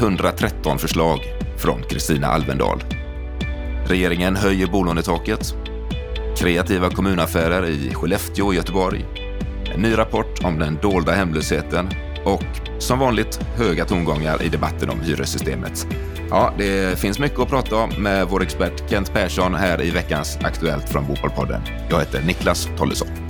113 förslag från Kristina Alvendal. Regeringen höjer bolånetaket. Kreativa kommunaffärer i Skellefteå och Göteborg. En ny rapport om den dolda hemlösheten och som vanligt höga tongångar i debatten om hyressystemet. Ja, det finns mycket att prata om med vår expert Kent Persson här i veckans Aktuellt från Bopolpodden. Jag heter Niklas Tollesson.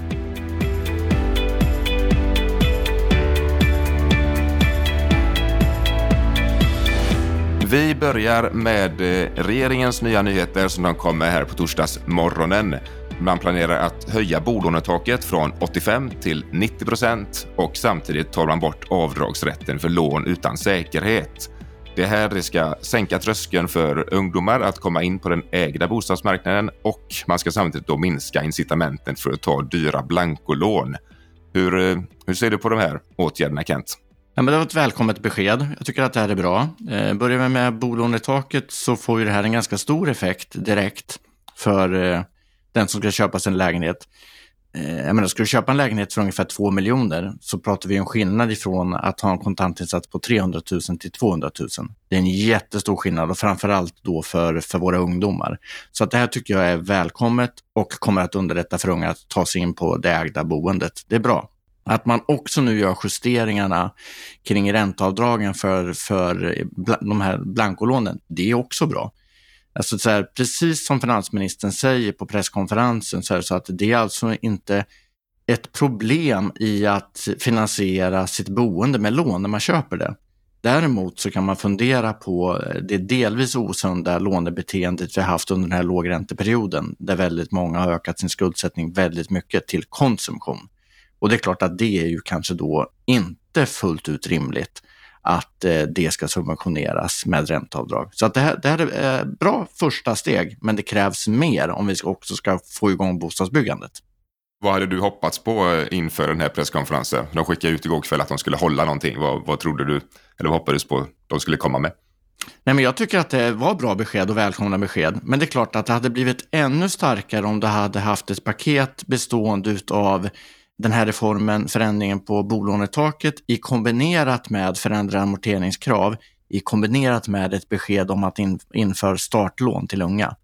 Vi börjar med eh, regeringens nya nyheter som de kom med här på torsdagsmorgonen. Man planerar att höja bolånetaket från 85 till 90 procent och samtidigt tar man bort avdragsrätten för lån utan säkerhet. Det här det ska sänka tröskeln för ungdomar att komma in på den ägda bostadsmarknaden och man ska samtidigt då minska incitamenten för att ta dyra blankolån. Hur, eh, hur ser du på de här åtgärderna Kent? Ja, men det var ett välkommet besked. Jag tycker att det här är bra. Eh, börjar vi med bolånetaket så får ju det här en ganska stor effekt direkt för eh, den som ska köpa sin lägenhet. Eh, jag menar, ska du köpa en lägenhet för ungefär 2 miljoner så pratar vi en skillnad ifrån att ha en kontantinsats på 300 000 till 200 000. Det är en jättestor skillnad och framförallt då för, för våra ungdomar. Så att det här tycker jag är välkommet och kommer att underlätta för unga att ta sig in på det ägda boendet. Det är bra. Att man också nu gör justeringarna kring ränteavdragen för, för de här blankolånen, det är också bra. Alltså så här, precis som finansministern säger på presskonferensen så är det så att det är alltså inte ett problem i att finansiera sitt boende med lån när man köper det. Däremot så kan man fundera på eh, det delvis osunda lånebeteendet vi har haft under den här lågränteperioden där väldigt många har ökat sin skuldsättning väldigt mycket till konsumtion. Och det är klart att det är ju kanske då inte fullt ut rimligt att eh, det ska subventioneras med ränteavdrag. Så att det, här, det här är bra första steg, men det krävs mer om vi också ska få igång bostadsbyggandet. Vad hade du hoppats på eh, inför den här presskonferensen? De skickade ut igår kväll att de skulle hålla någonting. Vad, vad trodde du, eller vad hoppades på de skulle komma med? Nej, men jag tycker att det var bra besked och välkomna besked. Men det är klart att det hade blivit ännu starkare om du hade haft ett paket bestående av den här reformen, förändringen på bolånetaket i kombinerat med förändrade amorteringskrav, i kombinerat med ett besked om att in, införa startlån till unga.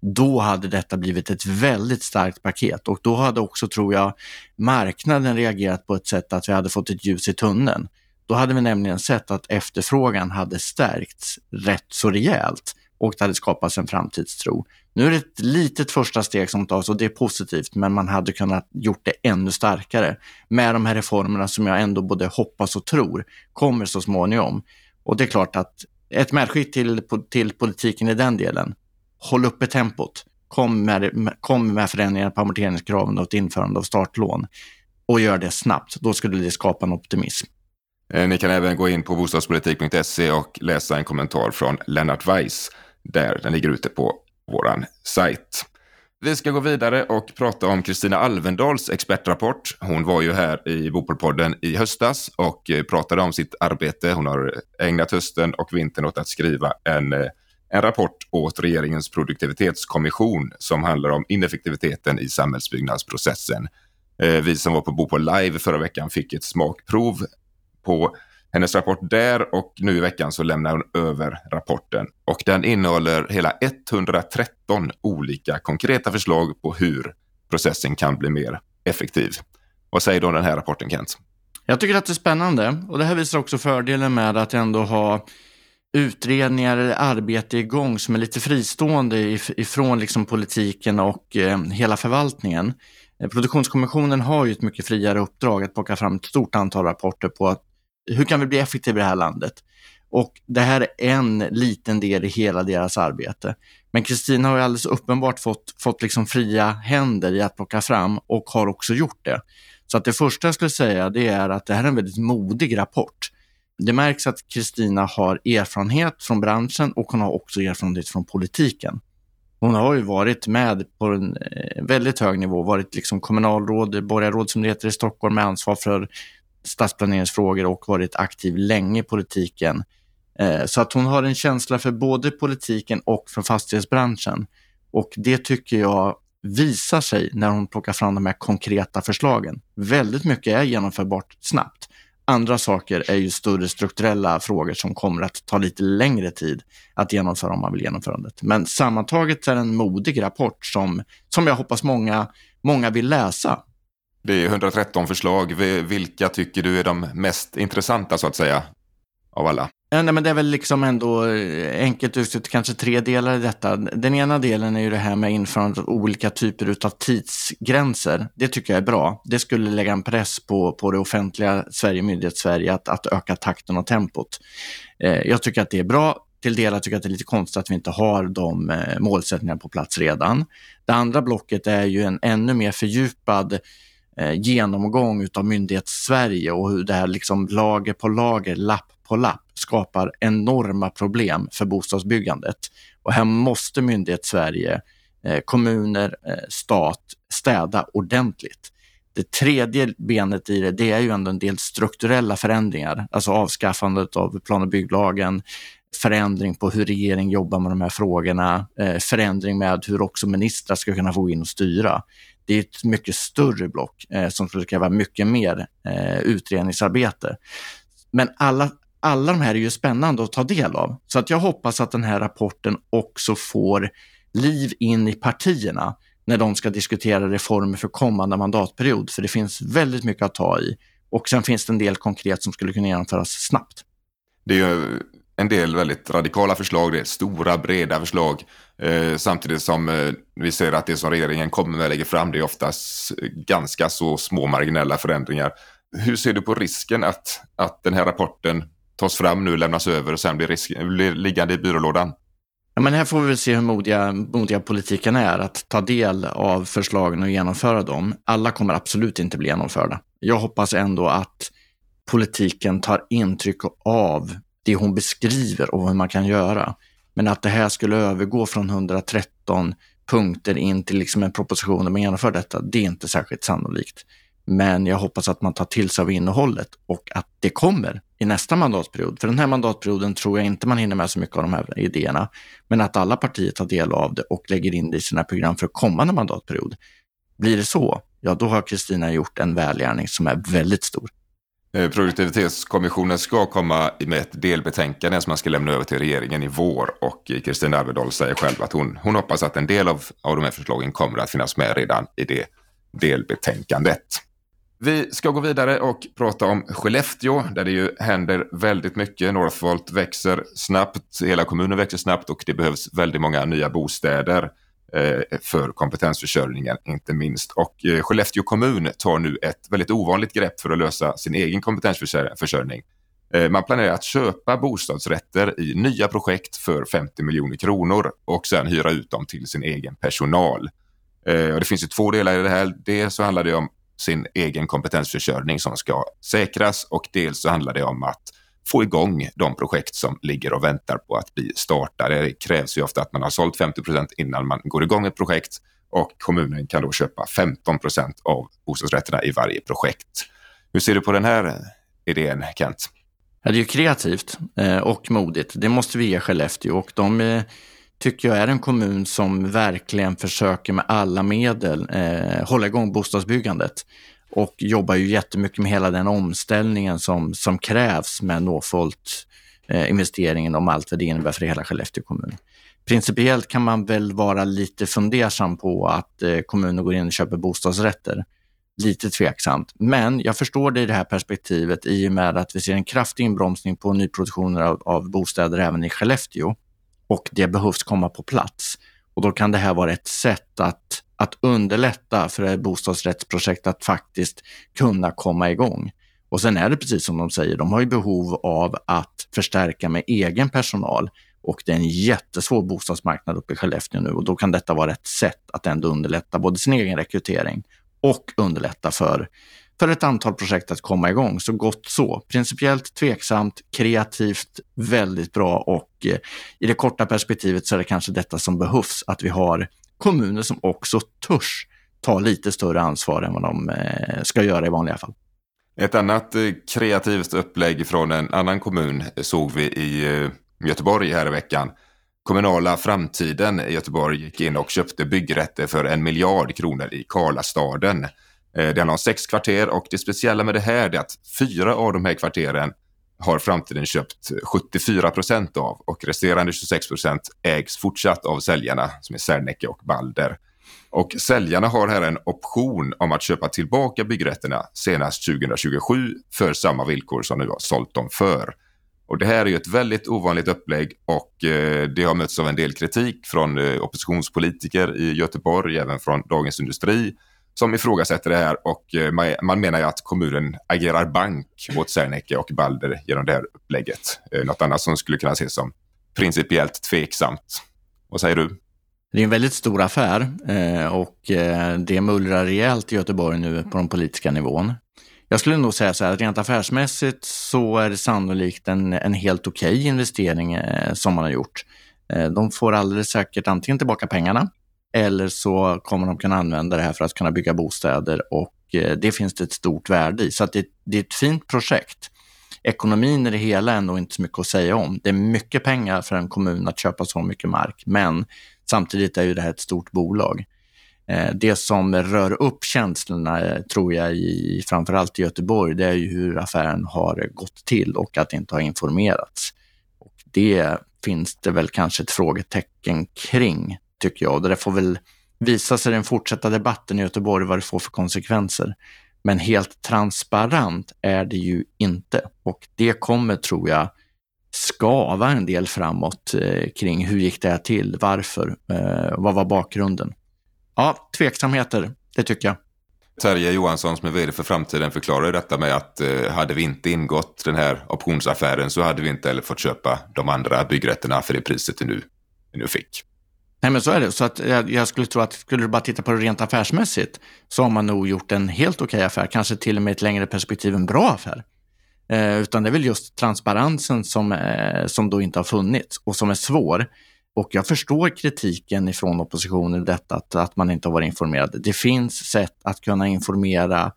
Då hade detta blivit ett väldigt starkt paket och då hade också, tror jag, marknaden reagerat på ett sätt att vi hade fått ett ljus i tunneln. Då hade vi nämligen sett att efterfrågan hade stärkts rätt så rejält och det hade skapats en framtidstro. Nu är det ett litet första steg som tas och det är positivt, men man hade kunnat gjort det ännu starkare med de här reformerna som jag ändå både hoppas och tror kommer så småningom. Och det är klart att ett medskick till, till politiken i den delen, håll uppe tempot. Kom med, kom med förändringar på amorteringskraven och ett införande av startlån och gör det snabbt. Då skulle det skapa en optimism. Eh, ni kan även gå in på bostadspolitik.se och läsa en kommentar från Lennart Weiss där den ligger ute på vår sajt. Vi ska gå vidare och prata om Kristina Alvendals expertrapport. Hon var ju här i Bopolpodden i höstas och eh, pratade om sitt arbete. Hon har ägnat hösten och vintern åt att skriva en, eh, en rapport åt regeringens produktivitetskommission som handlar om ineffektiviteten i samhällsbyggnadsprocessen. Eh, vi som var på Bopol Live förra veckan fick ett smakprov på hennes rapport där och nu i veckan så lämnar hon över rapporten. Och den innehåller hela 113 olika konkreta förslag på hur processen kan bli mer effektiv. Vad säger du om den här rapporten Kent? Jag tycker att det är spännande och det här visar också fördelen med att ändå ha utredningar eller arbete igång som är lite fristående ifrån liksom politiken och eh, hela förvaltningen. Eh, produktionskommissionen har ju ett mycket friare uppdrag att plocka fram ett stort antal rapporter på att hur kan vi bli effektiva i det här landet? Och det här är en liten del i hela deras arbete. Men Kristina har ju alldeles uppenbart fått, fått liksom fria händer i att plocka fram och har också gjort det. Så att det första jag skulle säga det är att det här är en väldigt modig rapport. Det märks att Kristina har erfarenhet från branschen och hon har också erfarenhet från politiken. Hon har ju varit med på en eh, väldigt hög nivå, varit liksom kommunalråd, borgarråd som det heter i Stockholm med ansvar för stadsplaneringsfrågor och varit aktiv länge i politiken. Eh, så att hon har en känsla för både politiken och för fastighetsbranschen. Och det tycker jag visar sig när hon plockar fram de här konkreta förslagen. Väldigt mycket är genomförbart snabbt. Andra saker är ju större strukturella frågor som kommer att ta lite längre tid att genomföra om man vill genomföra det. Men sammantaget är det en modig rapport som, som jag hoppas många, många vill läsa. Det är 113 förslag. Vilka tycker du är de mest intressanta så att säga? Av alla? Ja, nej, men det är väl liksom ändå eh, enkelt uttryckt kanske tre delar i detta. Den ena delen är ju det här med införandet av olika typer av tidsgränser. Det tycker jag är bra. Det skulle lägga en press på, på det offentliga Sverige, myndighets-Sverige att, att öka takten och tempot. Eh, jag tycker att det är bra. Till delar tycker jag att det är lite konstigt att vi inte har de eh, målsättningarna på plats redan. Det andra blocket är ju en ännu mer fördjupad eh, genomgång av myndighets-Sverige och hur det här liksom lager på lager, lapp på lapp skapar enorma problem för bostadsbyggandet. Och här måste myndighets-Sverige, eh, kommuner, eh, stat städa ordentligt. Det tredje benet i det, det är ju ändå en del strukturella förändringar, alltså avskaffandet av plan och bygglagen, förändring på hur regeringen jobbar med de här frågorna, eh, förändring med hur också ministrar ska kunna få gå in och styra. Det är ett mycket större block eh, som skulle kräva mycket mer eh, utredningsarbete. Men alla, alla de här är ju spännande att ta del av. Så att jag hoppas att den här rapporten också får liv in i partierna när de ska diskutera reformer för kommande mandatperiod. För det finns väldigt mycket att ta i. Och sen finns det en del konkret som skulle kunna genomföras snabbt. Det är ju en del väldigt radikala förslag, det är stora breda förslag. Eh, samtidigt som eh, vi ser att det som regeringen kommer med lägger fram det är oftast ganska så små marginella förändringar. Hur ser du på risken att, att den här rapporten tas fram nu, lämnas över och sen blir, risk, blir liggande i byrålådan? Ja, men här får vi väl se hur modiga, modiga politiken är att ta del av förslagen och genomföra dem. Alla kommer absolut inte bli genomförda. Jag hoppas ändå att politiken tar intryck av det hon beskriver och vad man kan göra. Men att det här skulle övergå från 113 punkter in till liksom en proposition där man genomför detta, det är inte särskilt sannolikt. Men jag hoppas att man tar till sig av innehållet och att det kommer i nästa mandatperiod. För den här mandatperioden tror jag inte man hinner med så mycket av de här idéerna. Men att alla partier tar del av det och lägger in det i sina program för kommande mandatperiod. Blir det så, ja då har Kristina gjort en välgärning som är väldigt stor. Eh, produktivitetskommissionen ska komma med ett delbetänkande som man ska lämna över till regeringen i vår. Och eh, Kristina Alvedal säger själv att hon, hon hoppas att en del av, av de här förslagen kommer att finnas med redan i det delbetänkandet. Vi ska gå vidare och prata om Skellefteå där det ju händer väldigt mycket. Northvolt växer snabbt, hela kommunen växer snabbt och det behövs väldigt många nya bostäder Eh, för kompetensförsörjningen inte minst. Och eh, Skellefteå kommun tar nu ett väldigt ovanligt grepp för att lösa sin egen kompetensförsörjning. Eh, man planerar att köpa bostadsrätter i nya projekt för 50 miljoner kronor och sen hyra ut dem till sin egen personal. Och det finns ju två delar i det här. Dels så handlar det om sin egen kompetensförsörjning som ska säkras och dels så handlar det om att få igång de projekt som ligger och väntar på att bli startade. Det krävs ju ofta att man har sålt 50 procent innan man går igång ett projekt och kommunen kan då köpa 15 procent av bostadsrätterna i varje projekt. Hur ser du på den här idén, Kent? Ja, det är ju kreativt eh, och modigt. Det måste vi ge Skellefteå och de eh, tycker jag är en kommun som verkligen försöker med alla medel eh, hålla igång bostadsbyggandet och jobbar ju jättemycket med hela den omställningen som, som krävs med Northvolt eh, investeringen om allt vad det innebär för hela Skellefteå kommun. Principiellt kan man väl vara lite fundersam på att eh, kommunen går in och köper bostadsrätter. Lite tveksamt, men jag förstår det i det här perspektivet i och med att vi ser en kraftig inbromsning på nyproduktioner av, av bostäder även i Skellefteå och det behövs komma på plats. Och då kan det här vara ett sätt att, att underlätta för ett bostadsrättsprojekt att faktiskt kunna komma igång. Och sen är det precis som de säger, de har ju behov av att förstärka med egen personal och det är en jättesvår bostadsmarknad uppe i Skellefteå nu och då kan detta vara ett sätt att ändå underlätta både sin egen rekrytering och underlätta för för ett antal projekt att komma igång. Så gott så. Principiellt tveksamt, kreativt, väldigt bra och eh, i det korta perspektivet så är det kanske detta som behövs, att vi har kommuner som också törs ta lite större ansvar än vad de eh, ska göra i vanliga fall. Ett annat eh, kreativt upplägg från en annan kommun såg vi i eh, Göteborg här i veckan. Kommunala Framtiden i Göteborg gick in och köpte byggrätter för en miljard kronor i Karlastaden. Det handlar om sex kvarter och det speciella med det här är att fyra av de här kvarteren har framtiden köpt 74 procent av och resterande 26 procent ägs fortsatt av säljarna som är Serneke och Balder. Och säljarna har här en option om att köpa tillbaka byggrätterna senast 2027 för samma villkor som nu har sålt dem för. Och det här är ju ett väldigt ovanligt upplägg och eh, det har mötts av en del kritik från eh, oppositionspolitiker i Göteborg, även från Dagens Industri som ifrågasätter det här och eh, man menar ju att kommunen agerar bank åt Serneke och Balder genom det här upplägget. Eh, något annat som skulle kunna ses som principiellt tveksamt. Vad säger du? Det är en väldigt stor affär eh, och det mullrar rejält i Göteborg nu på den politiska nivån. Jag skulle nog säga så här, att rent affärsmässigt så är det sannolikt en, en helt okej okay investering som man har gjort. De får alldeles säkert antingen tillbaka pengarna eller så kommer de kunna använda det här för att kunna bygga bostäder och eh, det finns det ett stort värde i. Så att det, det är ett fint projekt. Ekonomin i det hela är nog inte så mycket att säga om. Det är mycket pengar för en kommun att köpa så mycket mark, men samtidigt är ju det här ett stort bolag. Eh, det som rör upp känslorna, eh, tror jag, i, framförallt i Göteborg, det är ju hur affären har gått till och att det inte har informerats. Och det finns det väl kanske ett frågetecken kring tycker jag. Det får väl visa sig i den fortsatta debatten i Göteborg vad det får för konsekvenser. Men helt transparent är det ju inte och det kommer, tror jag, skava en del framåt eh, kring hur gick det här till, varför, eh, vad var bakgrunden? Ja, tveksamheter, det tycker jag. Terje Johansson som är vd för framtiden förklarar detta med att eh, hade vi inte ingått den här optionsaffären så hade vi inte heller fått köpa de andra byggrätterna för det priset vi nu, vi nu fick. Nej, men så är det. Så att jag, jag, skulle tro att skulle du bara titta på det rent affärsmässigt så har man nog gjort en helt okej affär, kanske till och med ett längre perspektiv en bra affär. Eh, utan det är väl just transparensen som, eh, som då inte har funnits och som är svår. Och jag förstår kritiken ifrån oppositionen i detta, att, att man inte har varit informerad. Det finns sätt att kunna informera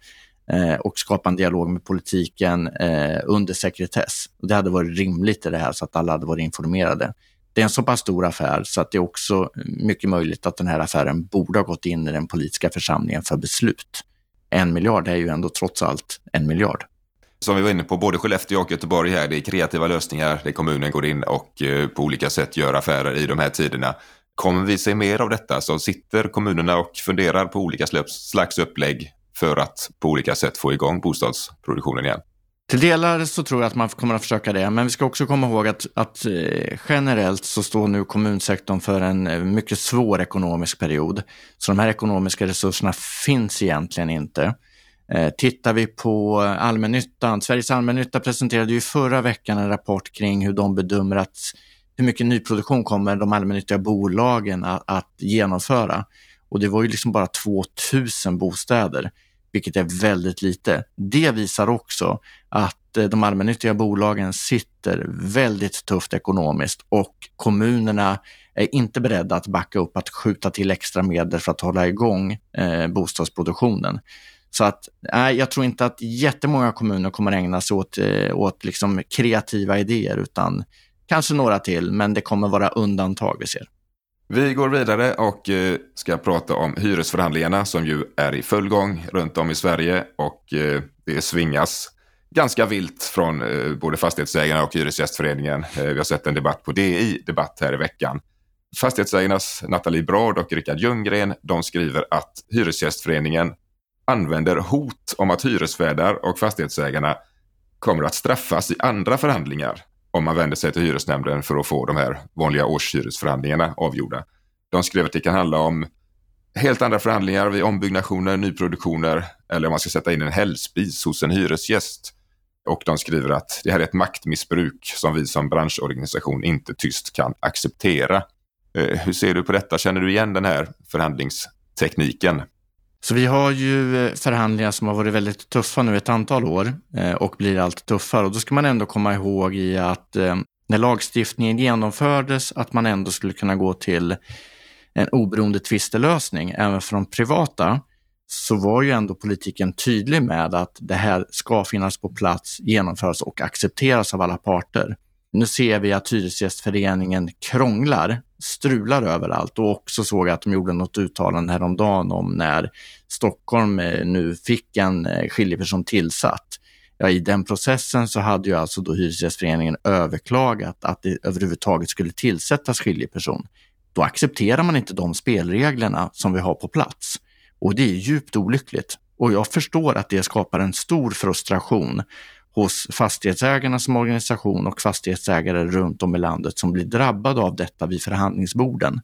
eh, och skapa en dialog med politiken eh, under sekretess. Det hade varit rimligt i det här så att alla hade varit informerade det är en så pass stor affär så att det är också mycket möjligt att den här affären borde ha gått in i den politiska församlingen för beslut. En miljard är ju ändå trots allt en miljard. Som vi var inne på, både Skellefteå och Göteborg här, det är kreativa lösningar där kommunen går in och eh, på olika sätt gör affärer i de här tiderna. Kommer vi se mer av detta så sitter kommunerna och funderar på olika slags upplägg för att på olika sätt få igång bostadsproduktionen igen. Till delar så tror jag att man kommer att försöka det, men vi ska också komma ihåg att, att eh, generellt så står nu kommunsektorn för en eh, mycket svår ekonomisk period. Så de här ekonomiska resurserna finns egentligen inte. Eh, tittar vi på allmännyttan, Sveriges allmännytta presenterade ju förra veckan en rapport kring hur de bedömer att hur mycket nyproduktion kommer de allmännyttiga bolagen att, att genomföra. Och det var ju liksom bara 2000 bostäder vilket är väldigt lite. Det visar också att eh, de allmännyttiga bolagen sitter väldigt tufft ekonomiskt och kommunerna är inte beredda att backa upp att skjuta till extra medel för att hålla igång eh, bostadsproduktionen. Så att, nej, jag tror inte att jättemånga kommuner kommer ägna sig åt, eh, åt liksom kreativa idéer, utan kanske några till, men det kommer vara undantag vi ser. Vi går vidare och eh, ska prata om hyresförhandlingarna som ju är i full gång runt om i Sverige och eh, det svingas ganska vilt från eh, både fastighetsägarna och Hyresgästföreningen. Vi har sett en debatt på DI Debatt här i veckan. Fastighetsägarnas Nathalie Brard och Rickard Ljunggren de skriver att Hyresgästföreningen använder hot om att hyresvärdar och fastighetsägarna kommer att straffas i andra förhandlingar om man vänder sig till hyresnämnden för att få de här vanliga årshyresförhandlingarna avgjorda. De skrev att det kan handla om helt andra förhandlingar vid ombyggnationer, nyproduktioner eller om man ska sätta in en hällspis hos en hyresgäst. Och de skriver att det här är ett maktmissbruk som vi som branschorganisation inte tyst kan acceptera. Eh, hur ser du på detta? Känner du igen den här förhandlingstekniken? Så vi har ju eh, förhandlingar som har varit väldigt tuffa nu ett antal år eh, och blir allt tuffare. Och då ska man ändå komma ihåg i att eh, när lagstiftningen genomfördes att man ändå skulle kunna gå till en oberoende tvistelösning även för de privata så var ju ändå politiken tydlig med att det här ska finnas på plats, genomföras och accepteras av alla parter. Nu ser vi att Hyresgästföreningen krånglar, strular överallt och också såg att de gjorde något uttalande häromdagen om när Stockholm eh, nu fick en eh, skiljeperson tillsatt. Ja, I den processen så hade ju alltså då Hyresgästföreningen överklagat att det överhuvudtaget skulle tillsättas skiljeperson. Då accepterar man inte de spelreglerna som vi har på plats. Och det är djupt olyckligt. Och jag förstår att det skapar en stor frustration hos fastighetsägarna som organisation och fastighetsägare runt om i landet som blir drabbade av detta vid förhandlingsborden.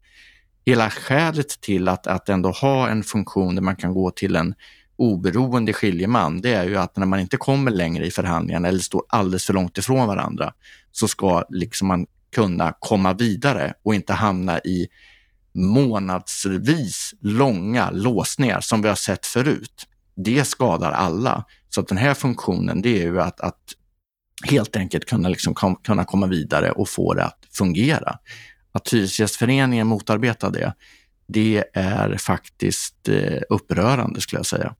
Hela skälet till att, att ändå ha en funktion där man kan gå till en oberoende skiljeman, det är ju att när man inte kommer längre i förhandlingarna eller står alldeles för långt ifrån varandra så ska liksom man kunna komma vidare och inte hamna i månadsvis långa låsningar som vi har sett förut. Det skadar alla. Så att den här funktionen, det är ju att, att helt enkelt kunna, liksom kom, kunna komma vidare och få det att fungera. Att Hyresgästföreningen motarbetar det, det är faktiskt eh, upprörande skulle jag säga.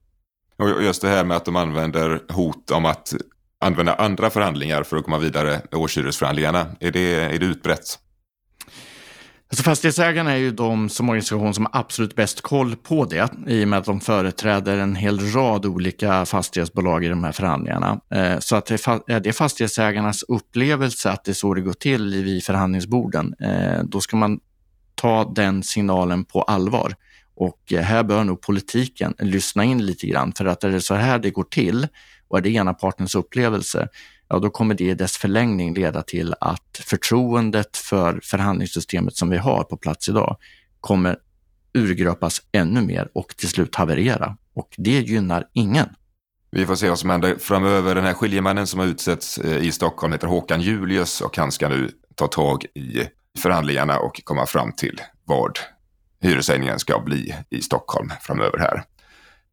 Och just det här med att de använder hot om att använda andra förhandlingar för att komma vidare med årshyresförhandlingarna. Är det, är det utbrett? Alltså fastighetsägarna är ju de som organisation som har absolut bäst koll på det i och med att de företräder en hel rad olika fastighetsbolag i de här förhandlingarna. Eh, så att det är fastighetsägarnas upplevelse att det är så det går till vid förhandlingsborden, eh, då ska man ta den signalen på allvar. Och eh, här bör nog politiken lyssna in lite grann för att är det så här det går till och är det ena partens upplevelse, ja då kommer det i dess förlängning leda till att förtroendet för förhandlingssystemet som vi har på plats idag kommer urgröpas ännu mer och till slut haverera. Och det gynnar ingen. Vi får se vad som händer framöver. Den här skiljemannen som har utsetts eh, i Stockholm heter Håkan Julius och han ska nu ta tag i förhandlingarna och komma fram till vad hyreshöjningen ska bli i Stockholm framöver här.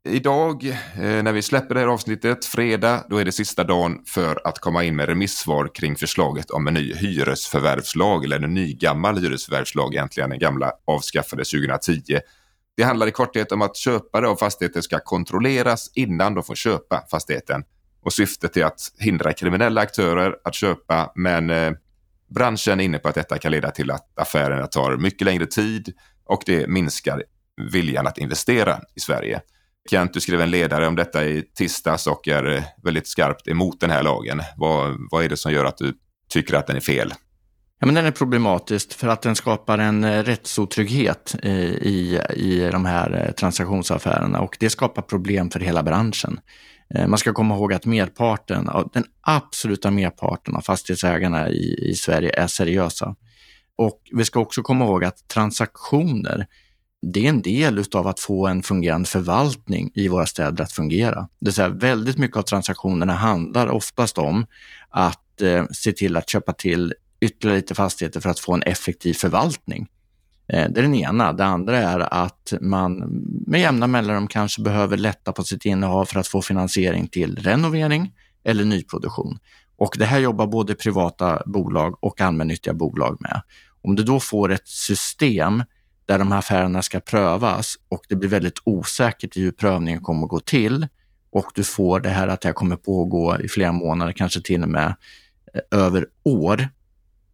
Idag eh, när vi släpper det här avsnittet, fredag, då är det sista dagen för att komma in med remissvar kring förslaget om en ny hyresförvärvslag, eller en ny gammal hyresförvärvslag egentligen, den gamla avskaffades 2010. Det handlar i korthet om att köpare av fastigheter ska kontrolleras innan de får köpa fastigheten. Och syftet är att hindra kriminella aktörer att köpa, men eh, branschen är inne på att detta kan leda till att affärerna tar mycket längre tid och det minskar viljan att investera i Sverige. Kent, du skrev en ledare om detta i tisdags och är eh, väldigt skarpt emot den här lagen. Vad, vad är det som gör att du tycker att den är fel? Ja, men den är problematisk för att den skapar en eh, rättsotrygghet i, i de här eh, transaktionsaffärerna och det skapar problem för hela branschen. Man ska komma ihåg att merparten, den absoluta merparten av fastighetsägarna i, i Sverige är seriösa. Och vi ska också komma ihåg att transaktioner det är en del av att få en fungerande förvaltning i våra städer att fungera. Det vill säga väldigt mycket av transaktionerna handlar oftast om att eh, se till att köpa till ytterligare lite fastigheter för att få en effektiv förvaltning. Eh, det är den ena. Det andra är att man med jämna mellanrum kanske behöver lätta på sitt innehav för att få finansiering till renovering eller nyproduktion. Och det här jobbar både privata bolag och allmännyttiga bolag med. Om du då får ett system där de här affärerna ska prövas och det blir väldigt osäkert i hur prövningen kommer att gå till och du får det här att det här kommer pågå i flera månader, kanske till och med eh, över år,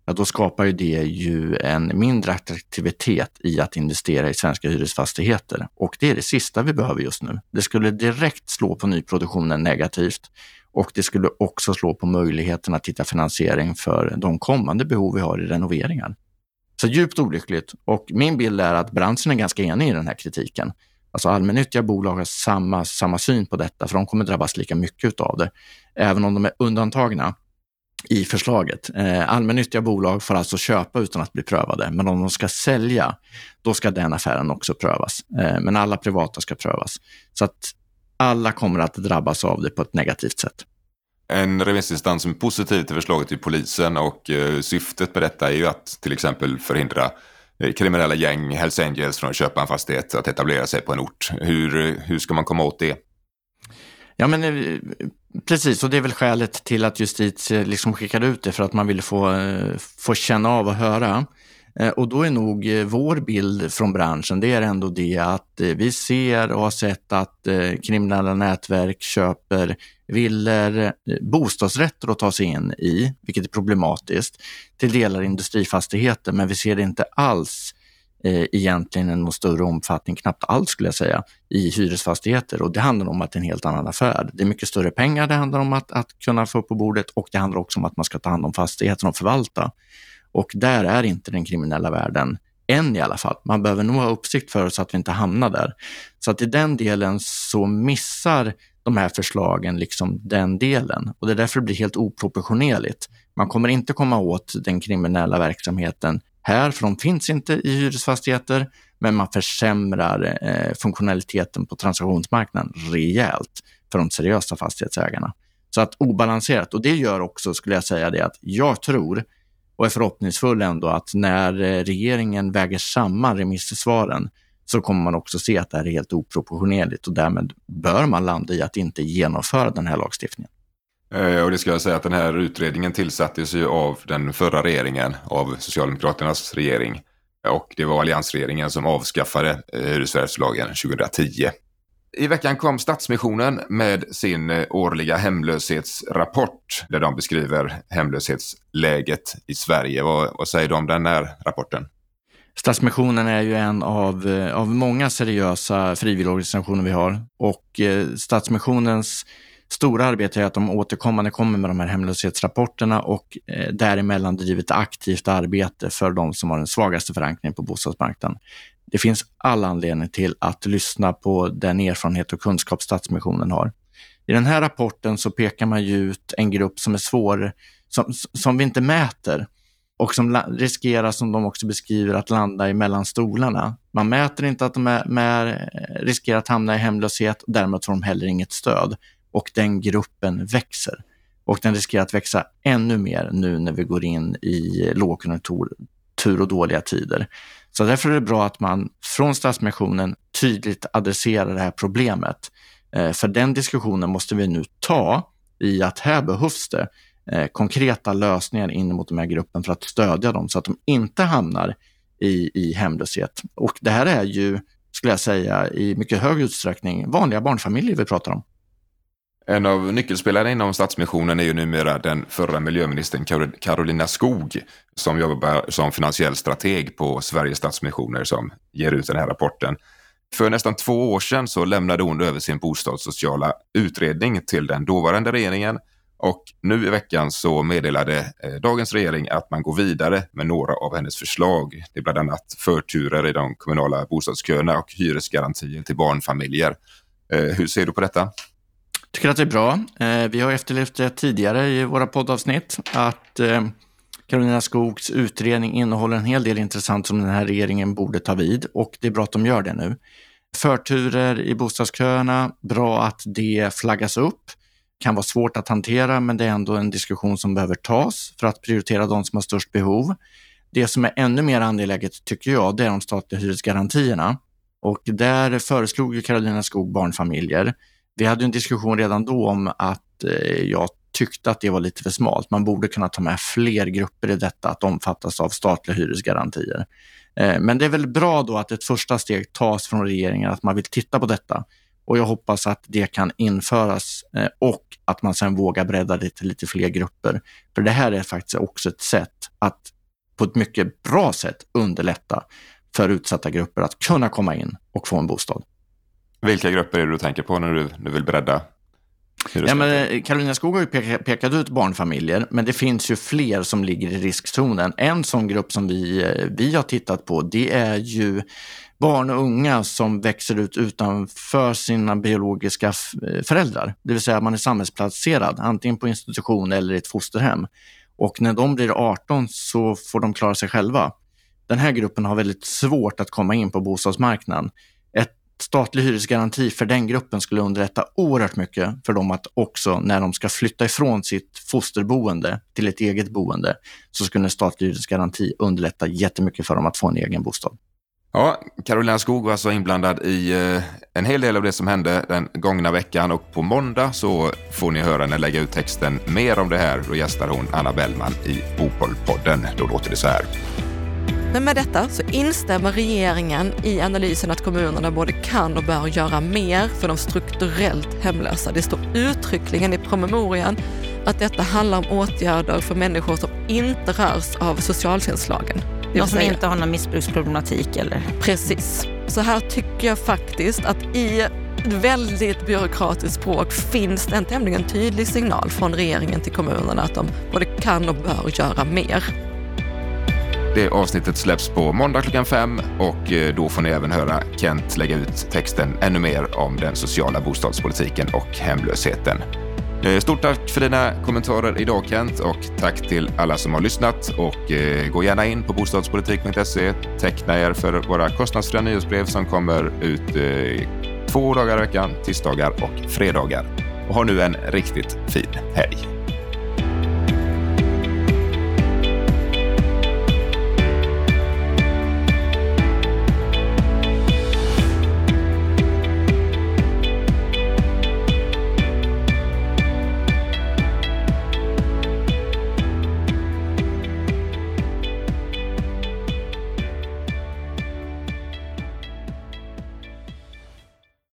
ja, då skapar ju det ju en mindre attraktivitet i att investera i svenska hyresfastigheter. Och det är det sista vi behöver just nu. Det skulle direkt slå på nyproduktionen negativt och det skulle också slå på möjligheten att hitta finansiering för de kommande behov vi har i renoveringar. Så djupt olyckligt. Och min bild är att branschen är ganska enig i den här kritiken. Alltså allmännyttiga bolag har samma, samma syn på detta, för de kommer drabbas lika mycket av det, även om de är undantagna i förslaget. Eh, allmännyttiga bolag får alltså köpa utan att bli prövade, men om de ska sälja, då ska den affären också prövas. Eh, men alla privata ska prövas. Så att alla kommer att drabbas av det på ett negativt sätt. En remissinstans som är positiv till förslaget är polisen och eh, syftet med detta är ju att till exempel förhindra eh, kriminella gäng, Hells Angels från att köpa en fastighet, att etablera sig på en ort. Hur, eh, hur ska man komma åt det? Ja, men precis, och det är väl skälet till att justitie liksom skickade ut det för att man ville få, få känna av och höra. Och då är nog vår bild från branschen, det är ändå det att vi ser och har sett att kriminella nätverk köper villor, eh, bostadsrätter att ta sig in i, vilket är problematiskt, till delar industrifastigheter, men vi ser det inte alls eh, egentligen i någon större omfattning, knappt alls skulle jag säga, i hyresfastigheter. Och det handlar om att det är en helt annan affär. Det är mycket större pengar det handlar om att, att kunna få upp på bordet och det handlar också om att man ska ta hand om fastigheten och förvalta. Och där är inte den kriminella världen än i alla fall. Man behöver nog ha uppsikt för så att vi inte hamnar där. Så att i den delen så missar de här förslagen liksom den delen och det är därför det blir helt oproportionerligt. Man kommer inte komma åt den kriminella verksamheten här, för de finns inte i hyresfastigheter, men man försämrar eh, funktionaliteten på transaktionsmarknaden rejält för de seriösa fastighetsägarna. Så att obalanserat, och det gör också, skulle jag säga det, att jag tror och är förhoppningsfull ändå att när eh, regeringen väger samman remissvaren så kommer man också se att det här är helt oproportionerligt och därmed bör man landa i att inte genomföra den här lagstiftningen. Eh, och det ska jag säga att den här utredningen tillsattes ju av den förra regeringen, av Socialdemokraternas regering. Och det var alliansregeringen som avskaffade eh, hyresvärdslagen 2010. I veckan kom Stadsmissionen med sin eh, årliga hemlöshetsrapport där de beskriver hemlöshetsläget i Sverige. Vad, vad säger du om den här rapporten? Stadsmissionen är ju en av, eh, av många seriösa frivilligorganisationer vi har och eh, Stadsmissionens stora arbete är att de återkommande kommer med de här hemlöshetsrapporterna och eh, däremellan driver ett aktivt arbete för de som har den svagaste förankringen på bostadsmarknaden. Det finns all anledning till att lyssna på den erfarenhet och kunskap Stadsmissionen har. I den här rapporten så pekar man ju ut en grupp som är svår, som, som vi inte mäter och som riskerar, som de också beskriver, att landa mellan stolarna. Man mäter inte att de är, med, eh, riskerar att hamna i hemlöshet och därmed får de heller inget stöd. Och den gruppen växer. Och den riskerar att växa ännu mer nu när vi går in i lågkonjunktur och dåliga tider. Så därför är det bra att man från Stadsmissionen tydligt adresserar det här problemet. Eh, för den diskussionen måste vi nu ta i att här behövs det Eh, konkreta lösningar in mot den här gruppen för att stödja dem så att de inte hamnar i, i hemlöshet. Och det här är ju, skulle jag säga, i mycket hög utsträckning vanliga barnfamiljer vi pratar om. En av nyckelspelarna inom Stadsmissionen är ju numera den förra miljöministern Carolina Skog som jobbar som finansiell strateg på Sveriges Stadsmissioner som ger ut den här rapporten. För nästan två år sedan så lämnade hon över sin bostadssociala utredning till den dåvarande regeringen och nu i veckan så meddelade eh, dagens regering att man går vidare med några av hennes förslag. Det är bland annat förturer i de kommunala bostadsköerna och hyresgarantier till barnfamiljer. Eh, hur ser du på detta? Jag tycker att det är bra. Eh, vi har efterlyft det tidigare i våra poddavsnitt att Karolina Skogs utredning innehåller en hel del intressant som den här regeringen borde ta vid och det är bra att de gör det nu. Förturer i bostadsköerna, bra att det flaggas upp. Kan vara svårt att hantera, men det är ändå en diskussion som behöver tas för att prioritera de som har störst behov. Det som är ännu mer angeläget tycker jag, det är de statliga hyresgarantierna. Och där föreslog ju Karolina Skog barnfamiljer vi hade en diskussion redan då om att eh, jag tyckte att det var lite för smalt. Man borde kunna ta med fler grupper i detta att omfattas av statliga hyresgarantier. Eh, men det är väl bra då att ett första steg tas från regeringen att man vill titta på detta. Och jag hoppas att det kan införas eh, och att man sen vågar bredda det till lite fler grupper. För det här är faktiskt också ett sätt att på ett mycket bra sätt underlätta för utsatta grupper att kunna komma in och få en bostad. Vilka grupper är det du tänker på när du, du vill bredda? Ja, men eh, Karolina Skog har ju pekat, pekat ut barnfamiljer, men det finns ju fler som ligger i riskzonen. En sån grupp som vi, eh, vi har tittat på, det är ju barn och unga som växer ut utanför sina biologiska föräldrar. Det vill säga man är samhällsplacerad, antingen på institution eller i ett fosterhem. Och när de blir 18 så får de klara sig själva. Den här gruppen har väldigt svårt att komma in på bostadsmarknaden statlig hyresgaranti för den gruppen skulle underlätta oerhört mycket för dem att också när de ska flytta ifrån sitt fosterboende till ett eget boende så skulle en statlig hyresgaranti underlätta jättemycket för dem att få en egen bostad. Ja, Carolina Skog var alltså inblandad i eh, en hel del av det som hände den gångna veckan och på måndag så får ni höra henne lägga ut texten mer om det här. Då gästar hon Anna Bellman i Bopolpodden. Då låter det så här. Men med detta så instämmer regeringen i analysen att kommunerna både kan och bör göra mer för de strukturellt hemlösa. Det står uttryckligen i promemorian att detta handlar om åtgärder för människor som inte rörs av socialtjänstlagen. De som inte har någon missbruksproblematik eller? Precis. Så här tycker jag faktiskt att i väldigt byråkratiskt språk finns det en tämligen tydlig signal från regeringen till kommunerna att de både kan och bör göra mer. Det avsnittet släpps på måndag klockan fem och eh, då får ni även höra Kent lägga ut texten ännu mer om den sociala bostadspolitiken och hemlösheten. Eh, stort tack för dina kommentarer idag Kent och tack till alla som har lyssnat och eh, gå gärna in på bostadspolitik.se. Teckna er för våra kostnadsfria nyhetsbrev som kommer ut eh, två dagar i veckan, tisdagar och fredagar. Och ha nu en riktigt fin helg.